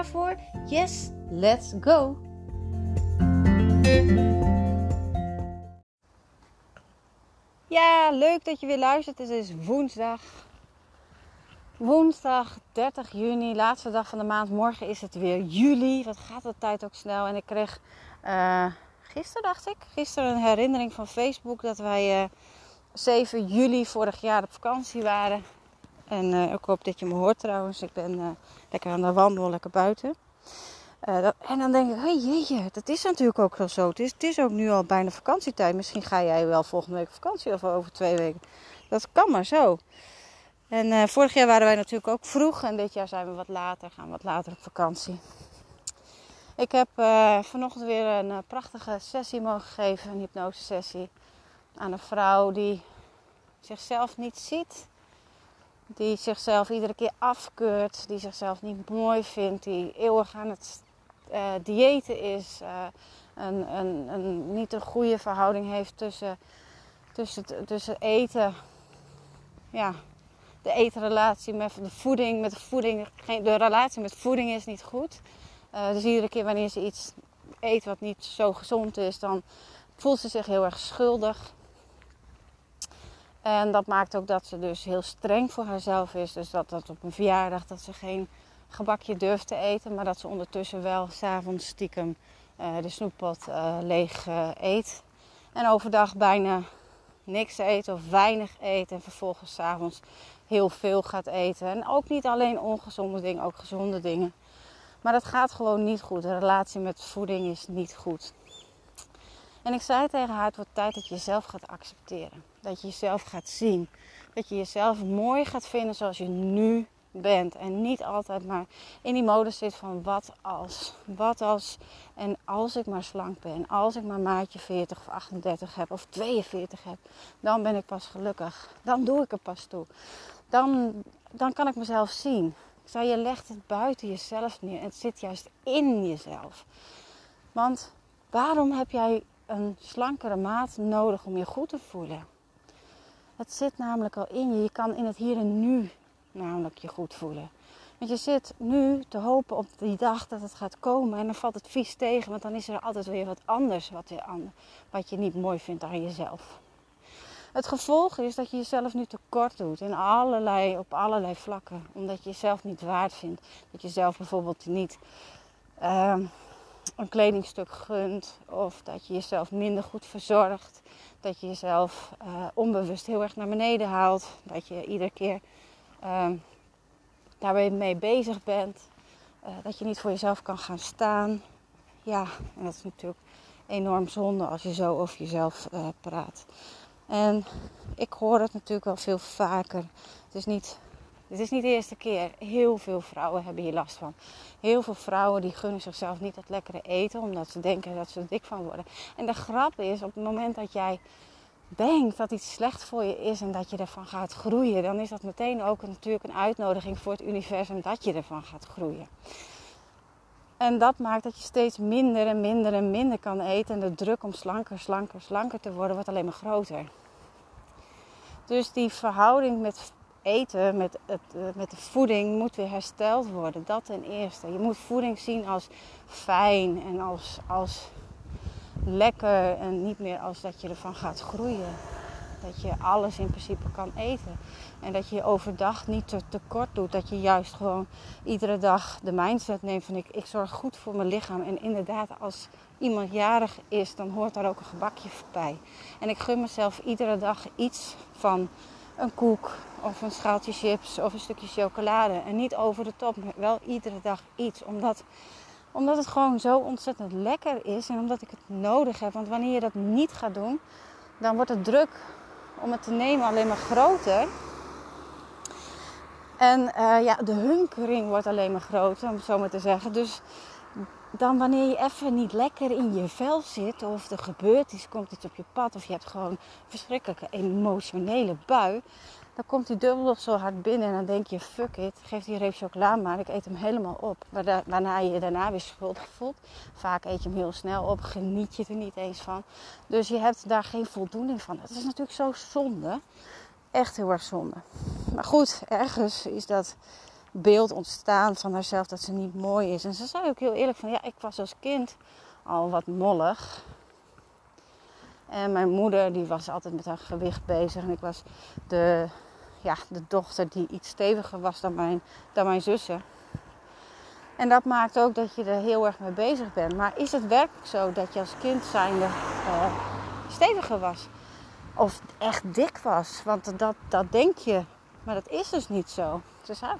voor? Yes, let's go! Ja, leuk dat je weer luistert. Het is woensdag. Woensdag 30 juni, laatste dag van de maand. Morgen is het weer juli. Wat gaat de tijd ook snel. En ik kreeg uh, gisteren, dacht ik, gisteren een herinnering van Facebook dat wij uh, 7 juli vorig jaar op vakantie waren. En uh, ik hoop dat je me hoort trouwens. Ik ben lekker aan de wandel, lekker buiten. Dat, en dan denk ik, hey, jeetje, dat is natuurlijk ook wel zo. Het is, het is ook nu al bijna vakantietijd. Misschien ga jij wel volgende week vakantie of over twee weken. Dat kan maar zo. En vorig jaar waren wij natuurlijk ook vroeg. En dit jaar zijn we wat later, gaan we wat later op vakantie. Ik heb vanochtend weer een prachtige sessie mogen geven. Een hypnose sessie. Aan een vrouw die zichzelf niet ziet. Die zichzelf iedere keer afkeurt. Die zichzelf niet mooi vindt. Die eeuwig aan het uh, diëten is, uh, een, een, een, niet een goede verhouding heeft tussen, tussen, tussen eten, ja, de etenrelatie met de voeding, met de voeding, de relatie met voeding is niet goed. Uh, dus iedere keer wanneer ze iets eet wat niet zo gezond is, dan voelt ze zich heel erg schuldig. En dat maakt ook dat ze dus heel streng voor haarzelf is. Dus dat, dat op een verjaardag dat ze geen gebakje durft te eten, maar dat ze ondertussen wel s'avonds stiekem uh, de snoeppot uh, leeg uh, eet. En overdag bijna niks eet of weinig eet en vervolgens s'avonds heel veel gaat eten. En ook niet alleen ongezonde dingen, ook gezonde dingen. Maar dat gaat gewoon niet goed. De relatie met voeding is niet goed. En ik zei tegen haar, het wordt tijd dat je jezelf gaat accepteren. Dat je jezelf gaat zien. Dat je jezelf mooi gaat vinden zoals je nu bent. En niet altijd maar in die mode zit van wat als. Wat als. En als ik maar slank ben. Als ik maar maatje 40 of 38 heb of 42 heb. Dan ben ik pas gelukkig. Dan doe ik er pas toe. Dan, dan kan ik mezelf zien. Ik zei, je legt het buiten jezelf neer. Het zit juist in jezelf. Want waarom heb jij een slankere maat nodig om je goed te voelen? Het zit namelijk al in je. Je kan in het hier en nu namelijk je goed voelen. Want je zit nu te hopen op die dag dat het gaat komen en dan valt het vies tegen, want dan is er altijd weer wat anders wat je, wat je niet mooi vindt aan jezelf. Het gevolg is dat je jezelf nu tekort doet in allerlei, op allerlei vlakken. Omdat je jezelf niet waard vindt. Dat je zelf bijvoorbeeld niet uh, een kledingstuk gunt. Of dat je jezelf minder goed verzorgt. Dat je jezelf uh, onbewust heel erg naar beneden haalt. Dat je iedere keer uh, daarmee mee bezig bent. Uh, dat je niet voor jezelf kan gaan staan. Ja, en dat is natuurlijk enorm zonde als je zo over jezelf uh, praat. En ik hoor het natuurlijk wel veel vaker. Het is niet, het is niet de eerste keer. Heel veel vrouwen hebben hier last van. Heel veel vrouwen die gunnen zichzelf niet dat lekkere eten. Omdat ze denken dat ze er dik van worden. En de grap is, op het moment dat jij denkt dat iets slecht voor je is en dat je ervan gaat groeien, dan is dat meteen ook natuurlijk een uitnodiging voor het universum dat je ervan gaat groeien. En dat maakt dat je steeds minder en minder en minder kan eten. En de druk om slanker, slanker, slanker te worden wordt alleen maar groter. Dus die verhouding met eten, met, het, met de voeding, moet weer hersteld worden. Dat ten eerste. Je moet voeding zien als fijn en als, als lekker en niet meer als dat je ervan gaat groeien. Dat je alles in principe kan eten. En dat je je overdag niet te tekort doet. Dat je juist gewoon iedere dag de mindset neemt van ik, ik zorg goed voor mijn lichaam. En inderdaad, als iemand jarig is, dan hoort daar ook een gebakje bij. En ik gun mezelf iedere dag iets van een koek of een schaaltje chips of een stukje chocolade. En niet over de top, wel iedere dag iets. Omdat omdat het gewoon zo ontzettend lekker is en omdat ik het nodig heb. Want wanneer je dat niet gaat doen, dan wordt het druk om het te nemen alleen maar groter. En uh, ja, de hunkering wordt alleen maar groter, om het zo maar te zeggen. Dus dan wanneer je even niet lekker in je vel zit, of er gebeurt iets, komt iets op je pad, of je hebt gewoon een verschrikkelijke emotionele bui, dan komt die dubbel zo hard binnen en dan denk je, fuck it, geef die reep chocola maar, ik eet hem helemaal op. Waarna je je daarna weer schuldig voelt. Vaak eet je hem heel snel op, geniet je er niet eens van. Dus je hebt daar geen voldoening van. Het is natuurlijk zo zonde. Echt heel erg zonde. Maar goed, ergens is dat beeld ontstaan van haarzelf dat ze niet mooi is. En ze zei ook heel eerlijk van, ja, ik was als kind al wat mollig. En mijn moeder die was altijd met haar gewicht bezig. En ik was de, ja, de dochter die iets steviger was dan mijn, dan mijn zussen. En dat maakt ook dat je er heel erg mee bezig bent. Maar is het werkelijk zo dat je als kind zijnde uh, steviger was? Of echt dik was? Want dat, dat denk je. Maar dat is dus niet zo.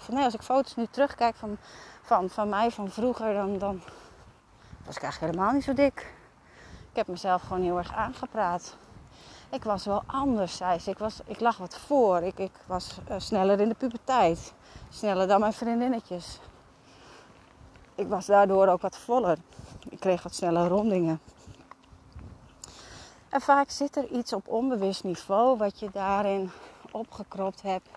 Nee, als ik foto's nu terugkijk van, van, van mij van vroeger, dan, dan was ik eigenlijk helemaal niet zo dik. Ik heb mezelf gewoon heel erg aangepraat. Ik was wel anders, zei ze. Ik, was, ik lag wat voor. Ik, ik was uh, sneller in de puberteit. Sneller dan mijn vriendinnetjes. Ik was daardoor ook wat voller. Ik kreeg wat sneller rondingen. En vaak zit er iets op onbewust niveau wat je daarin opgekropt hebt.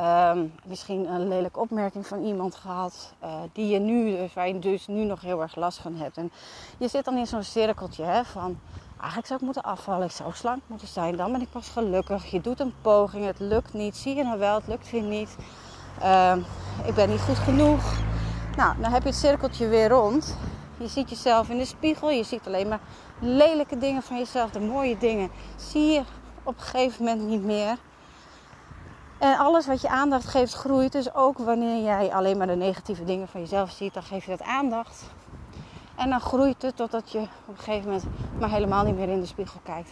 Um, misschien een lelijke opmerking van iemand gehad uh, die je nu, dus, waar je dus nu nog heel erg last van hebt. En je zit dan in zo'n cirkeltje hè, van eigenlijk zou ik moeten afvallen, ik zou slank moeten zijn, dan ben ik pas gelukkig. Je doet een poging, het lukt niet, zie je nou wel, het lukt weer niet. Uh, ik ben niet goed genoeg. Nou, dan heb je het cirkeltje weer rond. Je ziet jezelf in de spiegel, je ziet alleen maar lelijke dingen van jezelf, de mooie dingen zie je op een gegeven moment niet meer. En alles wat je aandacht geeft groeit. Dus ook wanneer jij alleen maar de negatieve dingen van jezelf ziet, dan geef je dat aandacht. En dan groeit het totdat je op een gegeven moment maar helemaal niet meer in de spiegel kijkt.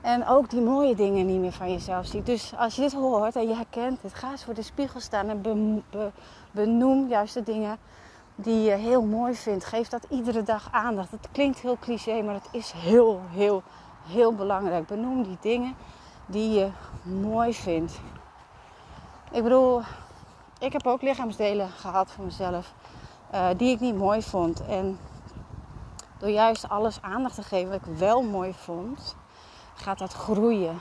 En ook die mooie dingen niet meer van jezelf ziet. Dus als je dit hoort en je herkent het, ga eens voor de spiegel staan en benoem juist de dingen die je heel mooi vindt. Geef dat iedere dag aandacht. Het klinkt heel cliché, maar het is heel, heel, heel belangrijk. Benoem die dingen die je mooi vindt. Ik bedoel, ik heb ook lichaamsdelen gehad voor mezelf uh, die ik niet mooi vond. En door juist alles aandacht te geven wat ik wel mooi vond, gaat dat groeien.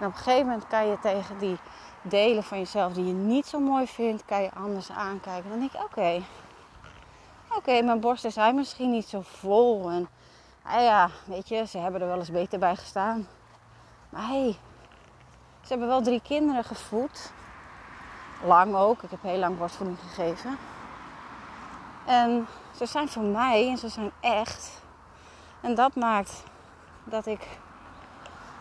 En op een gegeven moment kan je tegen die delen van jezelf die je niet zo mooi vindt, kan je anders aankijken. Dan denk je, oké, oké, mijn borsten zijn misschien niet zo vol. En ah ja, weet je, ze hebben er wel eens beter bij gestaan. Maar hey, ze hebben wel drie kinderen gevoed. Lang ook. Ik heb heel lang borstvoeding gegeven. En ze zijn van mij en ze zijn echt. En dat maakt dat ik,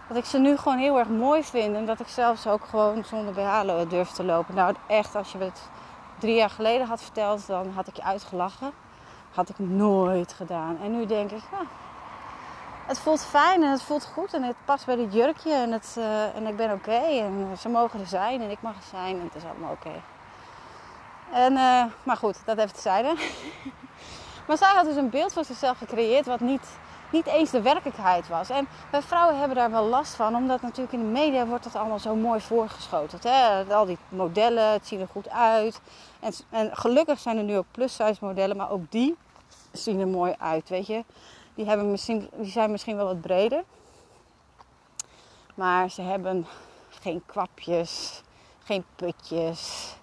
dat ik ze nu gewoon heel erg mooi vind. En dat ik zelfs ook gewoon zonder BH durf te lopen. Nou echt, als je het drie jaar geleden had verteld, dan had ik je uitgelachen. Had ik nooit gedaan. En nu denk ik, ah, het voelt fijn en het voelt goed en het past bij dit jurkje en, het, uh, en ik ben oké en ze mogen er zijn en ik mag er zijn en het is allemaal oké. En, uh, maar goed, dat even tezijde. maar zij had dus een beeld van zichzelf gecreëerd wat niet, niet eens de werkelijkheid was. En wij vrouwen hebben daar wel last van, omdat natuurlijk in de media wordt dat allemaal zo mooi voorgeschoten. Hè? Al die modellen, het zien er goed uit. En, en gelukkig zijn er nu ook plus-size modellen, maar ook die zien er mooi uit, weet je. Die, hebben misschien, die zijn misschien wel wat breder. Maar ze hebben geen kwapjes, geen putjes.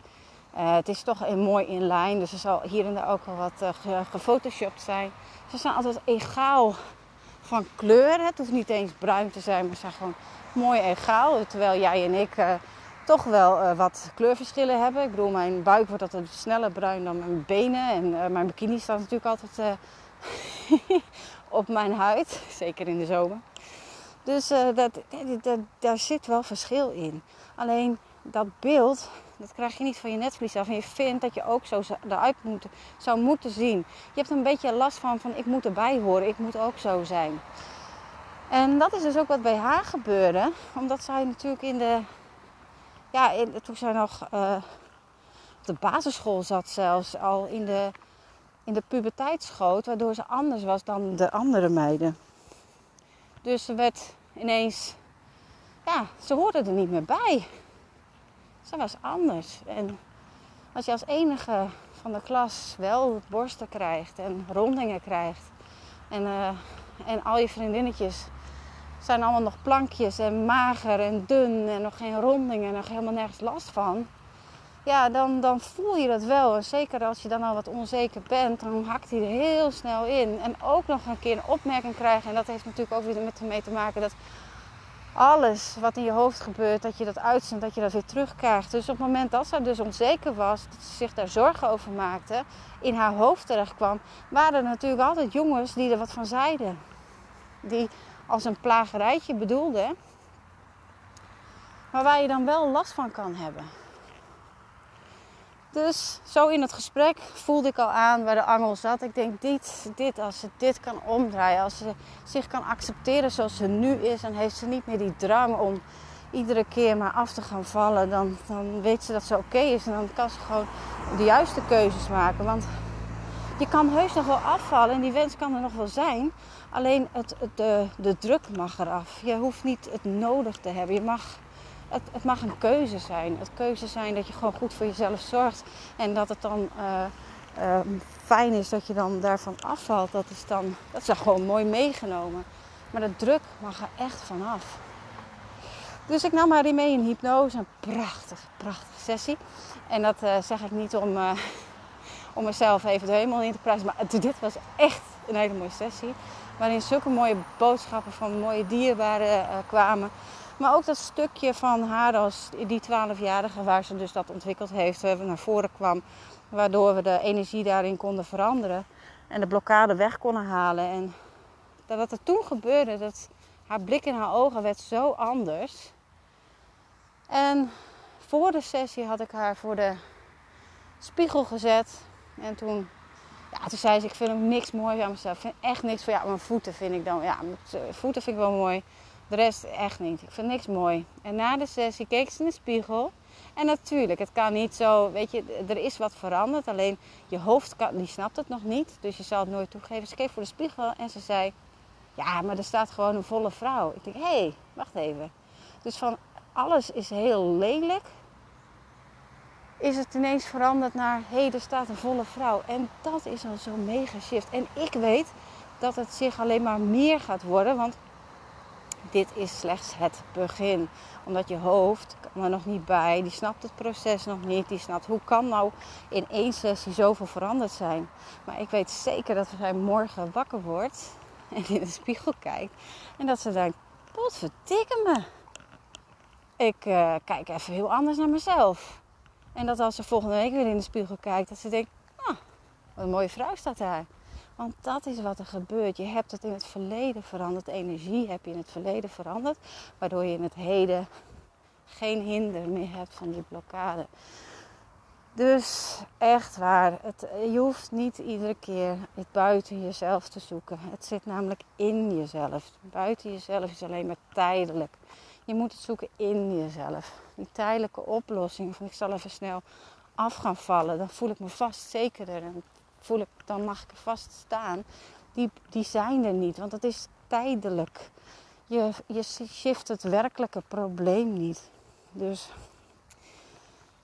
Uh, het is toch mooi in lijn. Dus er zal hier en daar ook wel wat uh, gefotoshopt zijn. Ze zijn altijd egaal van kleur. Het hoeft niet eens bruin te zijn, maar ze zijn gewoon mooi egaal. Terwijl jij en ik uh, toch wel wat kleurverschillen hebben. Ik bedoel, mijn buik wordt altijd sneller bruin dan mijn benen. En mijn bikini staat natuurlijk altijd op mijn huid. Zeker in de zomer. Dus uh, dat, daar zit wel verschil in. Alleen dat beeld, dat krijg je niet van je netvlies af. En je vindt dat je ook zo eruit moet, zou moeten zien. Je hebt een beetje last van, van ik moet erbij horen. Ik moet ook zo zijn. En dat is dus ook wat bij haar gebeurde. Omdat zij natuurlijk in de... Ja, toen zij nog uh, op de basisschool zat zelfs. Al in de in de puberteit schoot, waardoor ze anders was dan de andere meiden. Dus ze werd ineens ja, ze hoorde er niet meer bij. Ze was anders. En als je als enige van de klas wel borsten krijgt en rondingen krijgt. En, uh, en al je vriendinnetjes zijn allemaal nog plankjes en mager en dun en nog geen rondingen en nog helemaal nergens last van. Ja, dan, dan voel je dat wel. En zeker als je dan al wat onzeker bent, dan hakt hij er heel snel in. En ook nog een keer een opmerking krijgen. En dat heeft natuurlijk ook weer met mee te maken dat alles wat in je hoofd gebeurt, dat je dat uitzendt, dat je dat weer terugkrijgt. Dus op het moment dat ze dus onzeker was, dat ze zich daar zorgen over maakte, in haar hoofd terecht kwam, waren er natuurlijk altijd jongens die er wat van zeiden. Die als een plagerijtje bedoelden, maar waar je dan wel last van kan hebben. Dus zo in het gesprek voelde ik al aan waar de angel zat. Ik denk, dit, dit, als ze dit kan omdraaien, als ze zich kan accepteren zoals ze nu is, en heeft ze niet meer die drang om iedere keer maar af te gaan vallen, dan, dan weet ze dat ze oké is en dan kan ze gewoon de juiste keuzes maken. Want je kan heus nog wel afvallen en die wens kan er nog wel zijn. Alleen het, de, de druk mag eraf. Je hoeft niet het nodig te hebben. Je mag het, mag een keuze zijn. Het keuze zijn dat je gewoon goed voor jezelf zorgt. En dat het dan uh, uh, fijn is dat je dan daarvan afvalt. Dat is dan, dat is gewoon mooi meegenomen. Maar de druk mag er echt vanaf. Dus ik nam haar mee in hypnose. Een prachtig, prachtige sessie. En dat uh, zeg ik niet om, om mezelf even de hemel in te prijzen. Maar dit was echt een hele mooie sessie. Waarin zulke mooie boodschappen van mooie dierbaren kwamen. Maar ook dat stukje van haar als die 12-jarige waar ze dus dat ontwikkeld heeft, naar voren kwam. Waardoor we de energie daarin konden veranderen. En de blokkade weg konden halen. En dat wat er toen gebeurde, dat haar blik in haar ogen werd zo anders. En voor de sessie had ik haar voor de spiegel gezet. En toen, ja, toen zei ze, ik vind ook niks mooi aan mezelf. Ik vind echt niks van, ja, mijn voeten vind ik dan, ja, mijn voeten vind ik wel mooi. De rest echt niet. Ik vind niks mooi. En na de sessie keek ze in de spiegel. En natuurlijk, het kan niet zo, weet je, er is wat veranderd. Alleen je hoofd kan, die snapt het nog niet. Dus je zal het nooit toegeven. Ze keek voor de spiegel en ze zei, ja, maar er staat gewoon een volle vrouw. Ik denk, hé, hey, wacht even. Dus van alles is heel lelijk. Is het ineens veranderd naar, hé, hey, er staat een volle vrouw. En dat is al zo'n mega shift. En ik weet dat het zich alleen maar meer gaat worden. Want dit is slechts het begin. Omdat je hoofd kan er nog niet bij, die snapt het proces nog niet. Die snapt hoe kan nou in één sessie zoveel veranderd zijn. Maar ik weet zeker dat zij morgen wakker wordt en in de spiegel kijkt. En dat ze denkt, potverdikke me. Ik uh, kijk even heel anders naar mezelf. En dat als ze volgende week weer in de spiegel kijkt, dat ze denkt, ah, wat een mooie vrouw staat daar. Want dat is wat er gebeurt. Je hebt het in het verleden veranderd. De energie heb je in het verleden veranderd. Waardoor je in het heden geen hinder meer hebt van die blokkade. Dus echt waar, het, je hoeft niet iedere keer het buiten jezelf te zoeken. Het zit namelijk in jezelf. Buiten jezelf is alleen maar tijdelijk. Je moet het zoeken in jezelf. Die tijdelijke oplossing van ik zal even snel af gaan vallen. Dan voel ik me vast zekerder en voel ik, dan mag ik vast staan. Die, die zijn er niet, want het is tijdelijk. Je, je shift het werkelijke probleem niet. Dus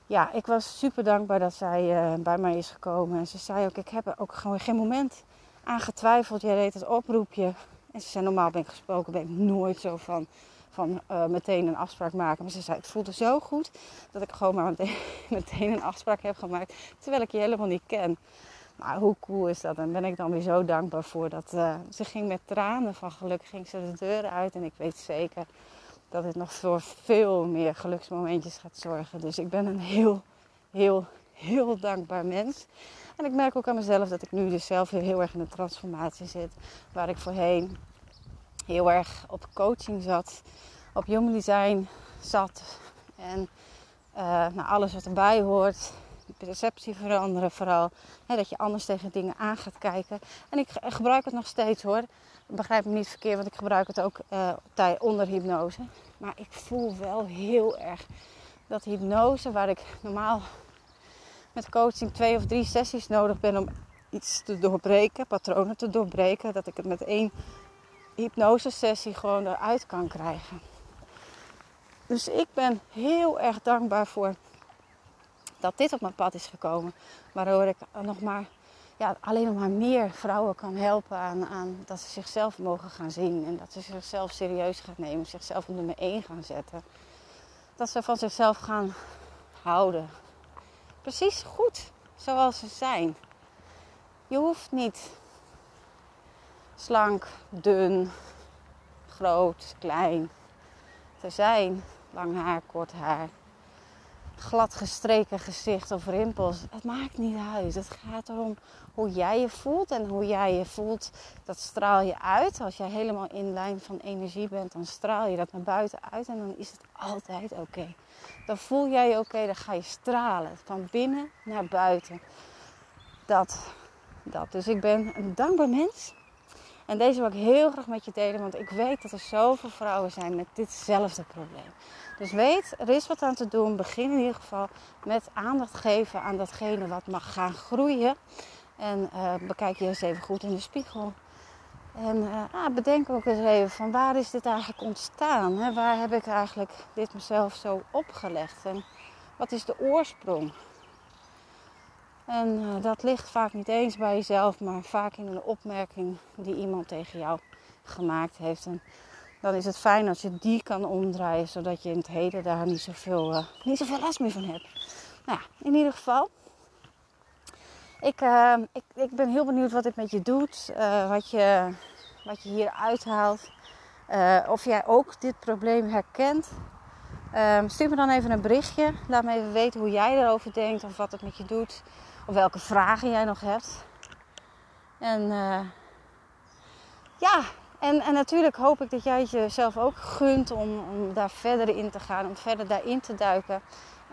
ja, ik was super dankbaar dat zij uh, bij mij is gekomen. En ze zei ook, ik heb er ook gewoon geen moment aan getwijfeld. Jij deed het oproepje. En ze zei, normaal ben ik gesproken, ben ik nooit zo van, van uh, meteen een afspraak maken. Maar ze zei, het voelde zo goed dat ik gewoon maar meteen, meteen een afspraak heb gemaakt. Terwijl ik je helemaal niet ken. Maar hoe cool is dat? En ben ik dan weer zo dankbaar voor. Dat, uh, ze ging met tranen van geluk ging ze de deur uit. En ik weet zeker dat dit nog voor veel meer geluksmomentjes gaat zorgen. Dus ik ben een heel, heel, heel dankbaar mens. En ik merk ook aan mezelf dat ik nu dus zelf heel erg in een transformatie zit. Waar ik voorheen heel erg op coaching zat. Op human design zat. En uh, nou, alles wat erbij hoort perceptie veranderen vooral. Hè, dat je anders tegen dingen aan gaat kijken. En ik gebruik het nog steeds hoor. Begrijp me niet verkeerd, want ik gebruik het ook uh, onder hypnose. Maar ik voel wel heel erg dat hypnose, waar ik normaal met coaching twee of drie sessies nodig ben om iets te doorbreken, patronen te doorbreken, dat ik het met één hypnosesessie gewoon eruit kan krijgen. dus ik ben heel erg dankbaar voor dat dit op mijn pad is gekomen. Waardoor ik nog maar, ja, alleen nog maar meer vrouwen kan helpen aan, aan dat ze zichzelf mogen gaan zien. En dat ze zichzelf serieus gaan nemen, zichzelf op nummer 1 gaan zetten. Dat ze van zichzelf gaan houden. Precies goed zoals ze zijn. Je hoeft niet slank, dun, groot, klein te zijn. Lang haar, kort haar. Glad gestreken gezicht of rimpels. Het maakt niet uit. Het gaat erom hoe jij je voelt. En hoe jij je voelt, dat straal je uit. Als jij helemaal in lijn van energie bent, dan straal je dat naar buiten uit. En dan is het altijd oké. Dan voel jij je oké, dan ga je stralen. Van binnen naar buiten. Dat, dat. Dus ik ben een dankbaar mens. En deze wil ik heel graag met je delen, want ik weet dat er zoveel vrouwen zijn met ditzelfde probleem. Dus weet, er is wat aan te doen. Begin in ieder geval met aandacht geven aan datgene wat mag gaan groeien. En uh, bekijk je eens even goed in de spiegel. En uh, bedenk ook eens even van waar is dit eigenlijk ontstaan? Hè? Waar heb ik eigenlijk dit mezelf zo opgelegd? En wat is de oorsprong? En uh, dat ligt vaak niet eens bij jezelf, maar vaak in een opmerking die iemand tegen jou gemaakt heeft. En dan is het fijn als je die kan omdraaien, zodat je in het heden daar niet zoveel, uh, niet zoveel last meer van hebt. Nou ja, in ieder geval. Ik, uh, ik, ik ben heel benieuwd wat dit met je doet, wat, je, wat je hier uithaalt. of jij ook dit probleem herkent. Ehm, stuur me dan even een berichtje. Laat me even weten hoe jij erover denkt of wat het met je doet. Of welke vragen jij nog hebt. En ja, en, en natuurlijk hoop ik dat jij het jezelf ook gunt om, om daar verder in te gaan, om verder daarin te duiken.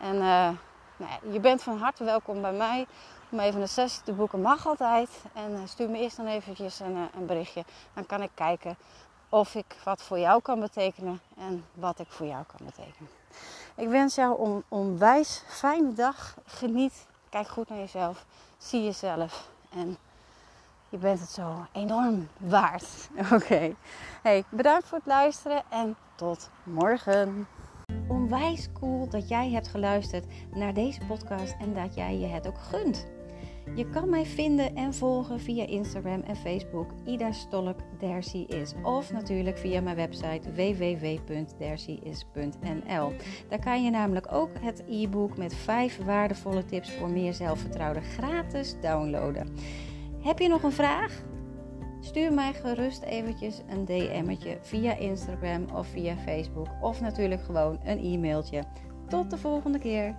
En uh, nou ja, je bent van harte welkom bij mij om even een sessie te boeken. Mag altijd. En uh, stuur me eerst dan eventjes een, een berichtje. Dan kan ik kijken of ik wat voor jou kan betekenen en wat ik voor jou kan betekenen. Ik wens jou een onwijs fijne dag. Geniet Kijk goed naar jezelf. Zie jezelf. En je bent het zo enorm waard. Oké. Hey, bedankt voor het luisteren en tot morgen. Onwijs cool dat jij hebt geluisterd naar deze podcast en dat jij je het ook gunt. Je kan mij vinden en volgen via Instagram en Facebook. Ida Stolk is. Of natuurlijk via mijn website www.dercyis.nl. Daar kan je namelijk ook het e-book met 5 waardevolle tips voor meer zelfvertrouwen gratis downloaden. Heb je nog een vraag? Stuur mij gerust eventjes een DM'tje via Instagram of via Facebook. Of natuurlijk gewoon een e-mailtje. Tot de volgende keer.